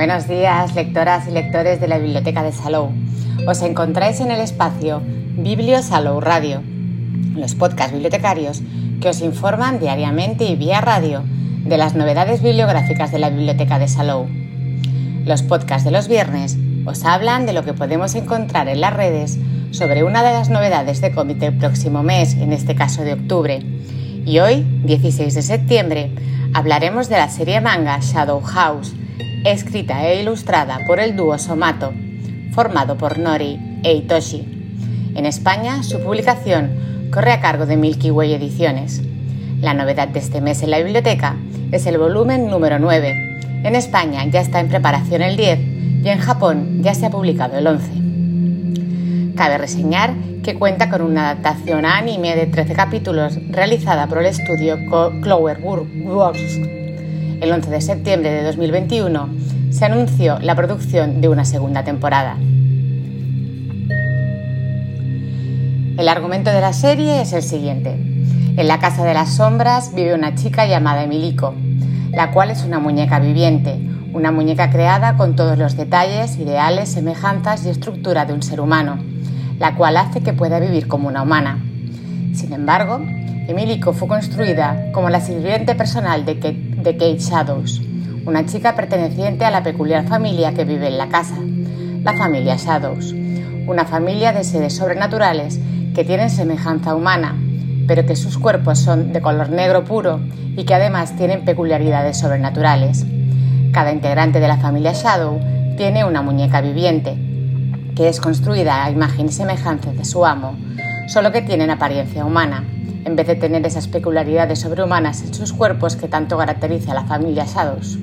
Buenos días, lectoras y lectores de la Biblioteca de Salou. Os encontráis en el espacio Biblio Salou Radio, los podcasts bibliotecarios que os informan diariamente y vía radio de las novedades bibliográficas de la Biblioteca de Salou. Los podcasts de los viernes os hablan de lo que podemos encontrar en las redes sobre una de las novedades de cómic del próximo mes, en este caso de octubre. Y hoy, 16 de septiembre, hablaremos de la serie manga Shadow House, escrita e ilustrada por el dúo Somato, formado por Nori e Itoshi. En España, su publicación corre a cargo de Milky Way Ediciones. La novedad de este mes en la biblioteca es el volumen número 9. En España ya está en preparación el 10 y en Japón ya se ha publicado el 11. Cabe reseñar que cuenta con una adaptación a anime de 13 capítulos realizada por el estudio Cloverworks el 11 de septiembre de 2021, se anunció la producción de una segunda temporada. El argumento de la serie es el siguiente. En la Casa de las Sombras vive una chica llamada Emilico, la cual es una muñeca viviente, una muñeca creada con todos los detalles, ideales, semejanzas y estructura de un ser humano, la cual hace que pueda vivir como una humana. Sin embargo, Emilico fue construida como la sirviente personal de Kate, Shadows, una chica perteneciente a la peculiar familia que vive en la casa, la familia Shadows, una familia de seres sobrenaturales que tienen semejanza humana, pero que sus cuerpos son de color negro puro y que además tienen peculiaridades sobrenaturales. Cada integrante de la familia Shadow tiene una muñeca viviente, que es construida a imagen y semejanza de su amo, solo que tienen apariencia humana en vez de tener esas peculiaridades sobrehumanas en sus cuerpos que tanto caracteriza a la familia Shadows.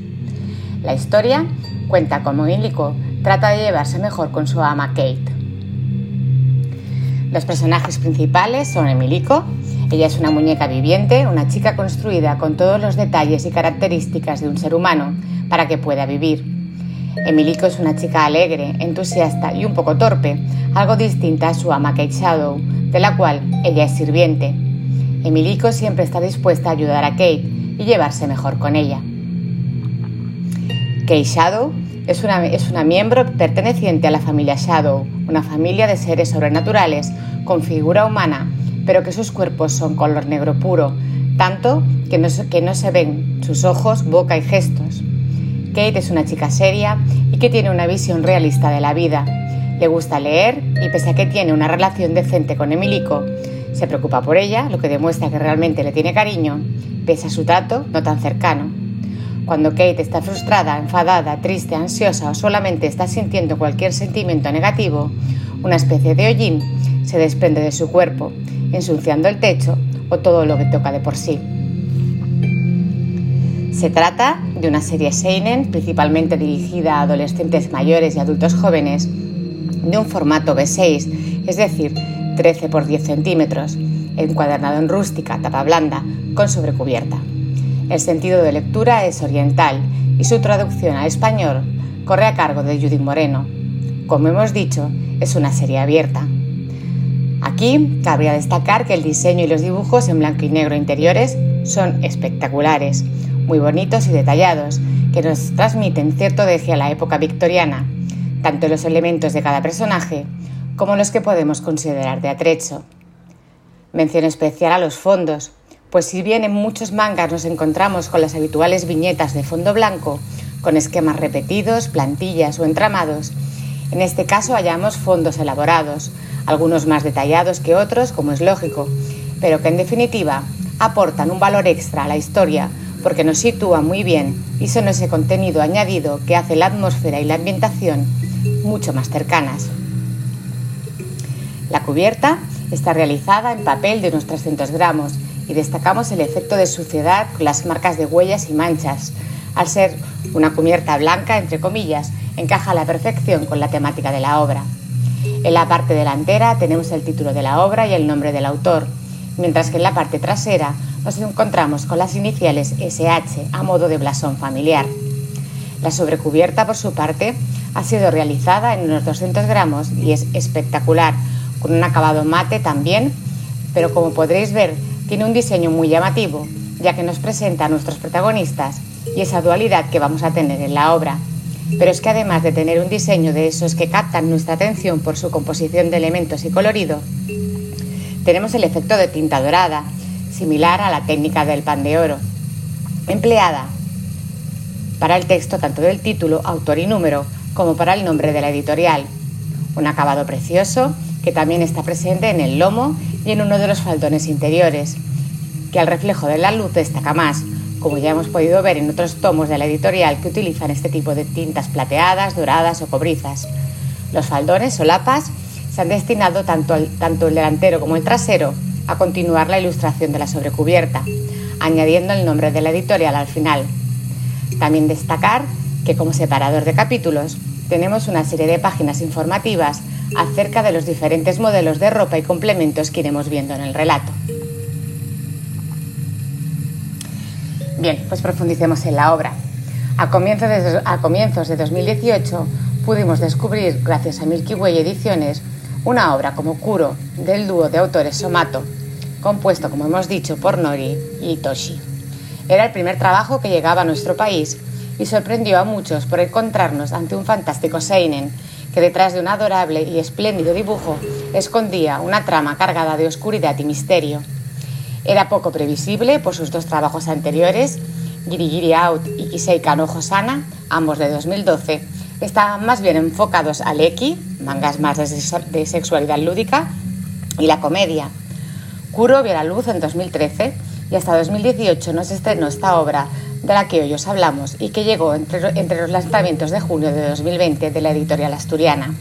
La historia cuenta cómo Illico trata de llevarse mejor con su ama Kate. Los personajes principales son Emilico, ella es una muñeca viviente, una chica construida con todos los detalles y características de un ser humano para que pueda vivir. Emilico es una chica alegre, entusiasta y un poco torpe, algo distinta a su ama Kate Shadow, de la cual ella es sirviente. Emilico siempre está dispuesta a ayudar a Kate y llevarse mejor con ella. Kate Shadow es una, es una miembro perteneciente a la familia Shadow, una familia de seres sobrenaturales con figura humana, pero que sus cuerpos son color negro puro, tanto que no, que no se ven sus ojos, boca y gestos. Kate es una chica seria y que tiene una visión realista de la vida. Le gusta leer y pese a que tiene una relación decente con Emilico, se preocupa por ella, lo que demuestra que realmente le tiene cariño, pese a su trato no tan cercano. Cuando Kate está frustrada, enfadada, triste, ansiosa o solamente está sintiendo cualquier sentimiento negativo, una especie de hollín se desprende de su cuerpo, ensuciando el techo o todo lo que toca de por sí. Se trata de una serie Seinen principalmente dirigida a adolescentes mayores y adultos jóvenes, de un formato B6, es decir, 13 por 10 centímetros, encuadernado en rústica, tapa blanda, con sobrecubierta. El sentido de lectura es oriental y su traducción al español corre a cargo de Judith Moreno. Como hemos dicho, es una serie abierta. Aquí cabría destacar que el diseño y los dibujos en blanco y negro interiores son espectaculares, muy bonitos y detallados, que nos transmiten cierto deje a la época victoriana, tanto los elementos de cada personaje como los que podemos considerar de atrecho. Mención especial a los fondos, pues si bien en muchos mangas nos encontramos con las habituales viñetas de fondo blanco, con esquemas repetidos, plantillas o entramados, en este caso hallamos fondos elaborados, algunos más detallados que otros, como es lógico, pero que en definitiva aportan un valor extra a la historia porque nos sitúa muy bien y son ese contenido añadido que hace la atmósfera y la ambientación mucho más cercanas. La cubierta está realizada en papel de unos 300 gramos y destacamos el efecto de suciedad con las marcas de huellas y manchas. Al ser una cubierta blanca, entre comillas, encaja a la perfección con la temática de la obra. En la parte delantera tenemos el título de la obra y el nombre del autor, mientras que en la parte trasera nos encontramos con las iniciales SH a modo de blasón familiar. La sobrecubierta, por su parte, ha sido realizada en unos 200 gramos y es espectacular, con un acabado mate también, pero como podréis ver, tiene un diseño muy llamativo, ya que nos presenta a nuestros protagonistas y esa dualidad que vamos a tener en la obra, Pero es que además de tener un diseño de esos que captan nuestra atención por su composición de elementos y colorido, tenemos el efecto de tinta dorada, similar a la técnica del pan de oro, empleada para el texto tanto del título, autor y número, como para el nombre de la editorial. Un acabado precioso que también está presente en el lomo y en uno de los faldones interiores, que al reflejo de la luz destaca más, como ya hemos podido ver en otros tomos de la editorial que utilizan este tipo de tintas plateadas, doradas o cobrizas. Los faldones solapas se han destinado tanto, tanto el delantero como el trasero a continuar la ilustración de la sobrecubierta, añadiendo el nombre de la editorial al final. También destacar que como separador de capítulos tenemos una serie de páginas informativas acerca de los diferentes modelos de ropa y complementos que iremos viendo en el relato. Bien, pues profundicemos en la obra. A comienzos de, a comienzos de 2018 pudimos descubrir, gracias a Milky Way Ediciones, una obra como Kuro del dúo de autores Somato, compuesto, como hemos dicho, por Nori y Toshi. Era el primer trabajo que llegaba a nuestro país y sorprendió a muchos por encontrarnos ante un fantástico Seinen que detrás de un adorable y espléndido dibujo escondía una trama cargada de oscuridad y misterio. Era poco previsible por sus dos trabajos anteriores, Giri Out y Kisei Kano Hosana, ambos de 2012, estaban más bien enfocados al Eki, mangas más de sexualidad lúdica, y la comedia. Kuro vio la luz en 2013 y hasta 2018 nos estrenó esta obra de la que hoy os hablamos y que llegó entre, entre los lanzamientos de junio de 2020 de la editorial asturiana.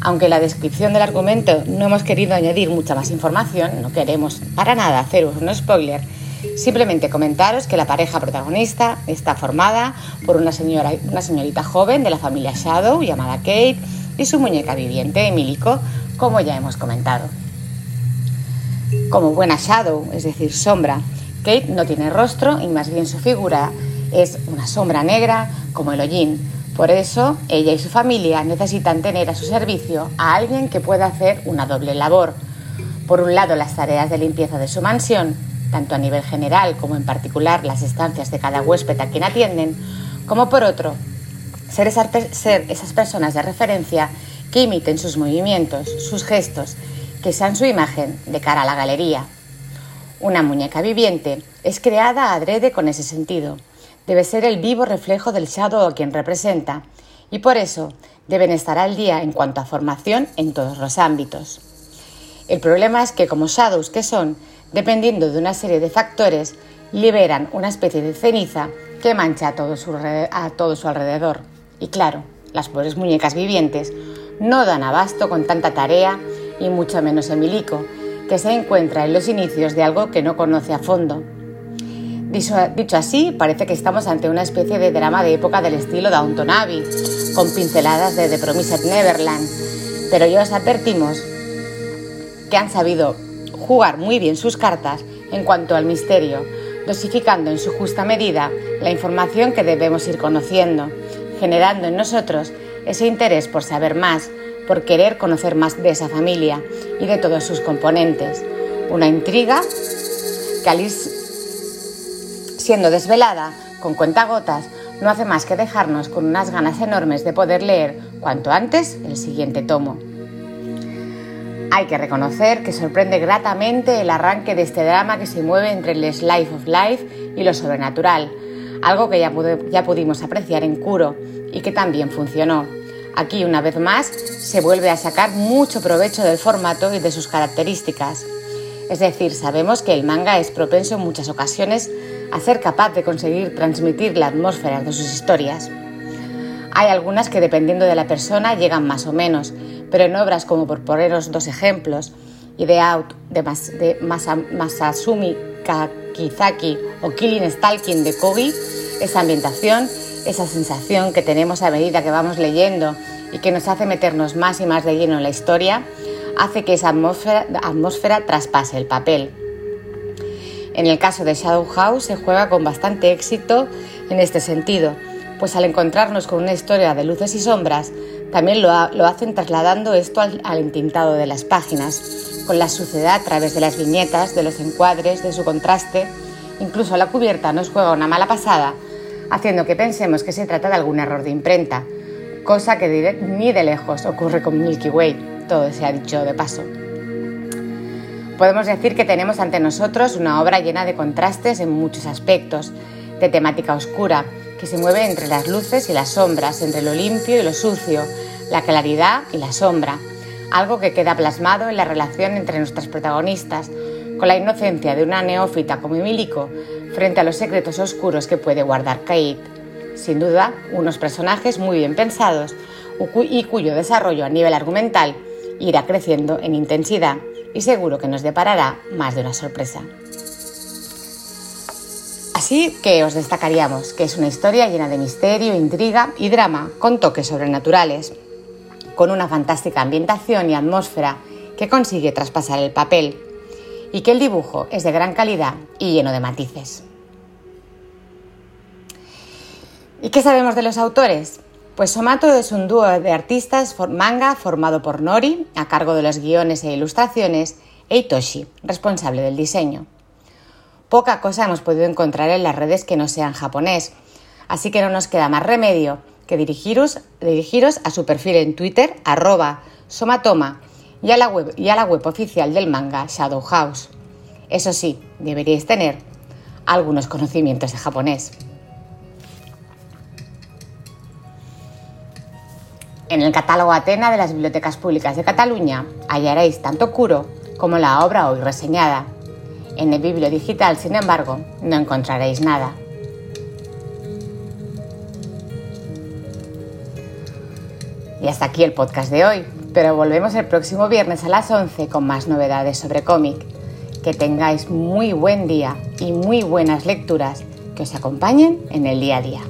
Aunque en la descripción del argumento no hemos querido añadir mucha más información, no queremos para nada haceros un spoiler, simplemente comentaros que la pareja protagonista está formada por una, señora, una señorita joven de la familia Shadow llamada Kate y su muñeca viviente, Emilico, como ya hemos comentado. Como buena Shadow, es decir, sombra, Kate no tiene rostro y más bien su figura es una sombra negra como el hollín. Por eso, ella y su familia necesitan tener a su servicio a alguien que pueda hacer una doble labor. Por un lado, las tareas de limpieza de su mansión, tanto a nivel general como en particular las estancias de cada huésped a quien atienden, como por otro, ser esas, ser esas personas de referencia que imiten sus movimientos, sus gestos, que sean su imagen de cara a la galería. Una muñeca viviente es creada adrede con ese sentido. Debe ser el vivo reflejo del shadow a quien representa y por eso deben estar al día en cuanto a formación en todos los ámbitos. El problema es que como shadows que son, dependiendo de una serie de factores, liberan una especie de ceniza que mancha a todo su, todo su alrededor. Y claro, las pobres muñecas vivientes no dan abasto con tanta tarea y mucho menos Emilico, que se encuentra en los inicios de algo que no conoce a fondo. Dicho, así, parece que estamos ante una especie de drama de época del estilo Downton Abbey, con pinceladas de The Promised Neverland, pero ya os advertimos que han sabido jugar muy bien sus cartas en cuanto al misterio, dosificando en su justa medida la información que debemos ir conociendo, generando en nosotros ese interés por saber más, por querer conocer más de esa familia y de todos sus componentes. Una intriga que Alice, siendo desvelada, con cuentagotas, no hace más que dejarnos con unas ganas enormes de poder leer cuanto antes el siguiente tomo. Hay que reconocer que sorprende gratamente el arranque de este drama que se mueve entre el slice of life y lo sobrenatural, algo que ya, ya pudimos apreciar en Kuro y que también funcionó. Aquí, una vez más, se vuelve a sacar mucho provecho del formato y de sus características. Es decir, sabemos que el manga es propenso en muchas ocasiones a ser capaz de conseguir transmitir la atmósfera de sus historias. Hay algunas que dependiendo de la persona llegan más o menos, pero en obras como por poneros dos ejemplos, Ide Out de, Masasumi Kakizaki o Killing Stalking de Kogi, esa ambientación esa sensación que tenemos a medida que vamos leyendo y que nos hace meternos más y más de lleno en la historia, hace que esa atmósfera, traspase el papel. En el caso de Shadow House se juega con bastante éxito en este sentido, pues al encontrarnos con una historia de luces y sombras, también lo, hacen trasladando esto al, al, entintado de las páginas, con la suciedad a través de las viñetas, de los encuadres, de su contraste. Incluso la cubierta nos juega una mala pasada haciendo que pensemos que se trata de algún error de imprenta, cosa que ni de lejos ocurre con Milky Way, todo se ha dicho de paso. Podemos decir que tenemos ante nosotros una obra llena de contrastes en muchos aspectos, de temática oscura, que se mueve entre las luces y las sombras, entre lo limpio y lo sucio, la claridad y la sombra, algo que queda plasmado en la relación entre nuestras protagonistas, con la inocencia de una neófita como Emilico frente a los secretos oscuros que puede guardar Kate. Sin duda, unos personajes muy bien pensados y cuyo desarrollo a nivel argumental irá creciendo en intensidad y seguro que nos deparará más de una sorpresa. Así que os destacaríamos que es una historia llena de misterio, intriga y drama con toques sobrenaturales, con una fantástica ambientación y atmósfera que consigue traspasar el papel y que el dibujo es de gran calidad y lleno de matices. ¿Y qué sabemos de los autores? Pues Somato es un dúo de artistas manga formado por Nori, a cargo de los guiones e ilustraciones, e Itoshi, responsable del diseño. Poca cosa hemos podido encontrar en las redes que no sean japonés, así que no nos queda más remedio que dirigiros, dirigiros a su perfil en Twitter, arroba somatoma, y a, la web, la web oficial del manga Shadow House. Eso sí, deberíais tener algunos conocimientos de japonés. En el catálogo Atena de las Bibliotecas Públicas de Cataluña hallaréis tanto Kuro como la obra hoy reseñada. En el biblio digital, sin embargo, no encontraréis nada. Y hasta aquí el podcast de hoy, pero volvemos el próximo viernes a las 11 con más novedades sobre cómic. Que tengáis muy buen día y muy buenas lecturas que os acompañen en el día a día.